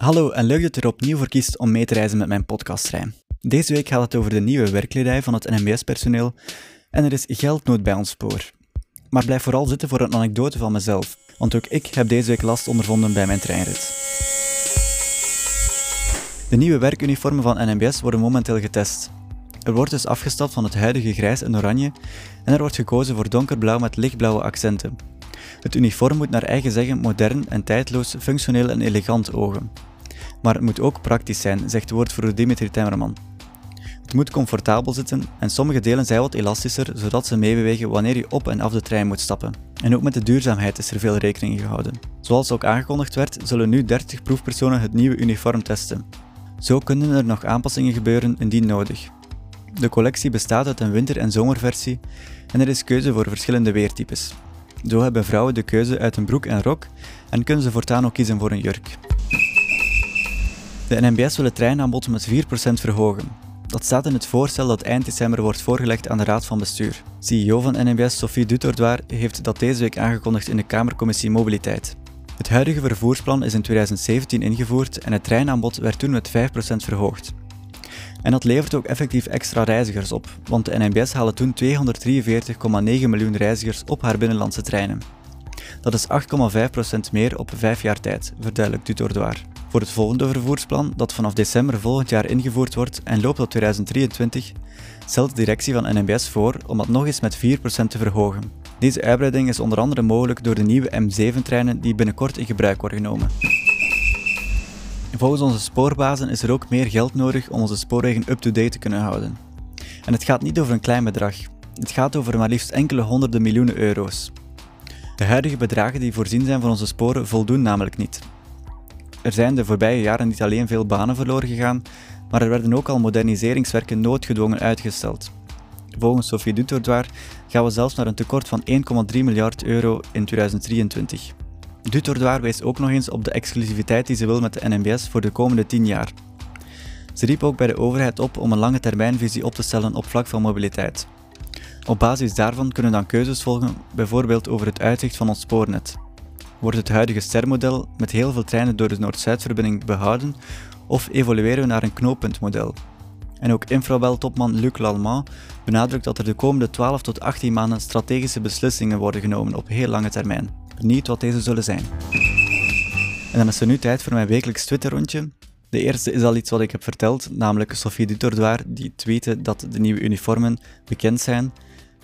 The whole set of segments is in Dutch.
Hallo en leuk dat je er opnieuw voor kiest om mee te reizen met mijn podcasttrein. Deze week gaat het over de nieuwe werkkledij van het NMBS-personeel en er is geldnood bij ons spoor. Maar blijf vooral zitten voor een anekdote van mezelf, want ook ik heb deze week last ondervonden bij mijn treinrit. De nieuwe werkuniformen van NMBS worden momenteel getest. Er wordt dus afgestapt van het huidige grijs en oranje en er wordt gekozen voor donkerblauw met lichtblauwe accenten. Het uniform moet naar eigen zeggen modern en tijdloos, functioneel en elegant ogen. Maar het moet ook praktisch zijn, zegt woordvoerder Dimitri Temmerman. Het moet comfortabel zitten en sommige delen zijn wat elastischer, zodat ze meebewegen wanneer je op en af de trein moet stappen. En ook met de duurzaamheid is er veel rekening gehouden. Zoals ook aangekondigd werd, zullen nu 30 proefpersonen het nieuwe uniform testen. Zo kunnen er nog aanpassingen gebeuren indien nodig. De collectie bestaat uit een winter- en zomerversie en er is keuze voor verschillende weertypes. Zo hebben vrouwen de keuze uit een broek en rok en kunnen ze voortaan ook kiezen voor een jurk. De NMBS wil het treinaanbod met 4% verhogen. Dat staat in het voorstel dat eind december wordt voorgelegd aan de Raad van Bestuur. CEO van NMBS Sophie Dutordoir heeft dat deze week aangekondigd in de Kamercommissie Mobiliteit. Het huidige vervoersplan is in 2017 ingevoerd en het treinaanbod werd toen met 5% verhoogd. En dat levert ook effectief extra reizigers op, want de NMBS haalde toen 243,9 miljoen reizigers op haar binnenlandse treinen. Dat is 8,5% meer op 5 jaar tijd, verduidelijkt Dutordoir. Voor het volgende vervoersplan, dat vanaf december volgend jaar ingevoerd wordt en loopt tot 2023, stelt de directie van NMBS voor om dat nog eens met 4% te verhogen. Deze uitbreiding is onder andere mogelijk door de nieuwe M7-treinen die binnenkort in gebruik worden genomen. Volgens onze spoorbazen is er ook meer geld nodig om onze spoorwegen up-to-date te kunnen houden. En het gaat niet over een klein bedrag. Het gaat over maar liefst enkele honderden miljoenen euro's. De huidige bedragen die voorzien zijn van onze sporen voldoen namelijk niet. Er zijn de voorbije jaren niet alleen veel banen verloren gegaan, maar er werden ook al moderniseringswerken noodgedwongen uitgesteld. Volgens Sophie Dutordoir gaan we zelfs naar een tekort van 1,3 miljard euro in 2023. Dutordoir wijst ook nog eens op de exclusiviteit die ze wil met de NMBS voor de komende 10 jaar. Ze riep ook bij de overheid op om een lange termijnvisie op te stellen op vlak van mobiliteit. Op basis daarvan kunnen dan keuzes volgen, bijvoorbeeld over het uitzicht van ons spoornet. Wordt het huidige stermodel met heel veel treinen door de Noord-Zuidverbinding behouden of evolueren we naar een knooppuntmodel? En ook Infrabel-topman Luc Lallemand benadrukt dat er de komende 12 tot 18 maanden strategische beslissingen worden genomen op heel lange termijn. Benieuwd wat deze zullen zijn. En dan is er nu tijd voor mijn wekelijks Twitter-rondje. De eerste is al iets wat ik heb verteld, namelijk Sophie Dutordoir, die tweette dat de nieuwe uniformen bekend zijn,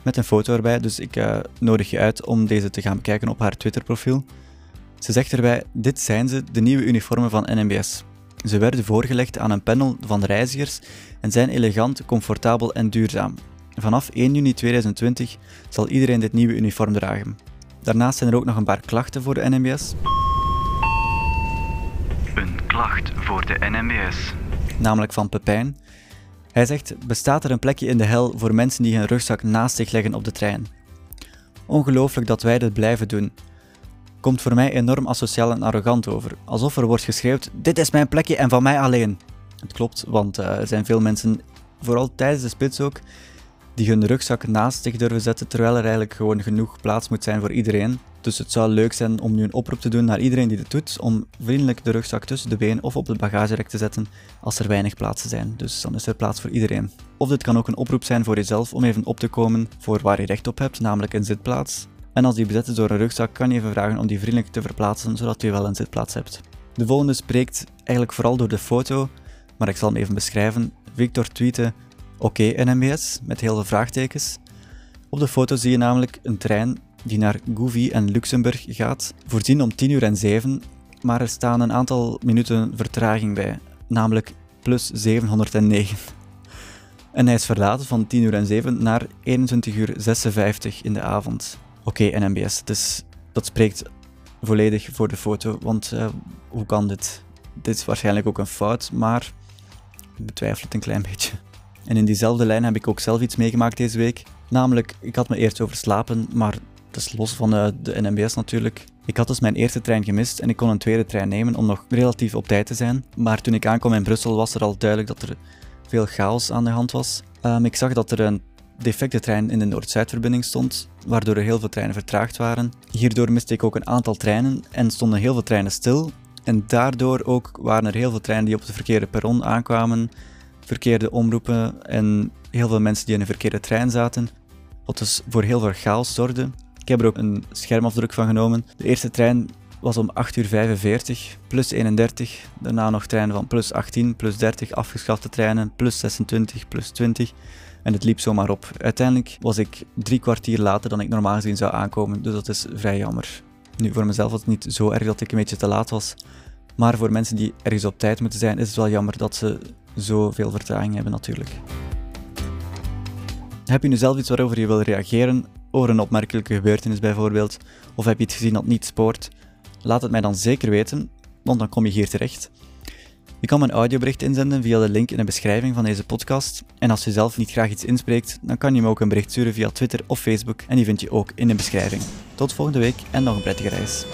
met een foto erbij. Dus ik uh, nodig je uit om deze te gaan bekijken op haar Twitter-profiel. Ze zegt erbij: Dit zijn ze, de nieuwe uniformen van NMBS. Ze werden voorgelegd aan een panel van reizigers en zijn elegant, comfortabel en duurzaam. Vanaf 1 juni 2020 zal iedereen dit nieuwe uniform dragen. Daarnaast zijn er ook nog een paar klachten voor de NMBS. Een klacht voor de NMBS. Namelijk van Pepijn. Hij zegt: Bestaat er een plekje in de hel voor mensen die hun rugzak naast zich leggen op de trein? Ongelooflijk dat wij dit blijven doen. Komt voor mij enorm asociaal en arrogant over, alsof er wordt geschreeuwd: Dit is mijn plekje en van mij alleen. Het klopt, want uh, er zijn veel mensen, vooral tijdens de spits ook, die hun rugzak naast zich durven zetten, terwijl er eigenlijk gewoon genoeg plaats moet zijn voor iedereen. Dus het zou leuk zijn om nu een oproep te doen naar iedereen die dit doet, om vriendelijk de rugzak tussen de benen of op het bagagerek te zetten als er weinig plaatsen zijn. Dus dan is er plaats voor iedereen. Of dit kan ook een oproep zijn voor jezelf om even op te komen voor waar je recht op hebt, namelijk een zitplaats. En als die bezet is door een rugzak, kan je even vragen om die vriendelijk te verplaatsen, zodat je wel een zitplaats hebt. De volgende spreekt eigenlijk vooral door de foto, maar ik zal hem even beschrijven. Victor tweette Oké NMBS, met heel veel vraagtekens. Op de foto zie je namelijk een trein die naar Gouvy en Luxemburg gaat, voorzien om 10 uur en 7, maar er staan een aantal minuten vertraging bij, namelijk plus 709. En hij is verlaten van 10 uur en 7 naar 21 uur 56 in de avond. Oké, NMBS, dus dat spreekt volledig voor de foto, want uh, hoe kan dit? Dit is waarschijnlijk ook een fout, maar ik betwijfel het een klein beetje. En in diezelfde lijn heb ik ook zelf iets meegemaakt deze week. Namelijk, ik had me eerst overslapen, maar dat is los van de, de NMBS natuurlijk. Ik had dus mijn eerste trein gemist en ik kon een tweede trein nemen om nog relatief op tijd te zijn. Maar toen ik aankwam in Brussel was er al duidelijk dat er veel chaos aan de hand was. Um, ik zag dat er een defecte trein in de Noord-Zuidverbinding stond, waardoor er heel veel treinen vertraagd waren. Hierdoor miste ik ook een aantal treinen en stonden heel veel treinen stil. En daardoor ook waren er heel veel treinen die op de verkeerde perron aankwamen, verkeerde omroepen en heel veel mensen die in een verkeerde trein zaten, wat dus voor heel veel chaos zorgde. Ik heb er ook een schermafdruk van genomen. De eerste trein was om 8 uur 45, plus 31. Daarna nog treinen van plus 18, plus 30, afgeschafte treinen, plus 26, plus 20. En het liep zomaar op. Uiteindelijk was ik drie kwartier later dan ik normaal gezien zou aankomen, dus dat is vrij jammer. Nu, voor mezelf was het niet zo erg dat ik een beetje te laat was. Maar voor mensen die ergens op tijd moeten zijn, is het wel jammer dat ze zoveel vertraging hebben natuurlijk. Heb je nu zelf iets waarover je wil reageren? Over een opmerkelijke gebeurtenis bijvoorbeeld? Of heb je iets gezien dat niet spoort? Laat het mij dan zeker weten, want dan kom je hier terecht. Je kan een audiobericht inzenden via de link in de beschrijving van deze podcast. En als je zelf niet graag iets inspreekt, dan kan je me ook een bericht sturen via Twitter of Facebook en die vind je ook in de beschrijving. Tot volgende week en nog een prettige reis.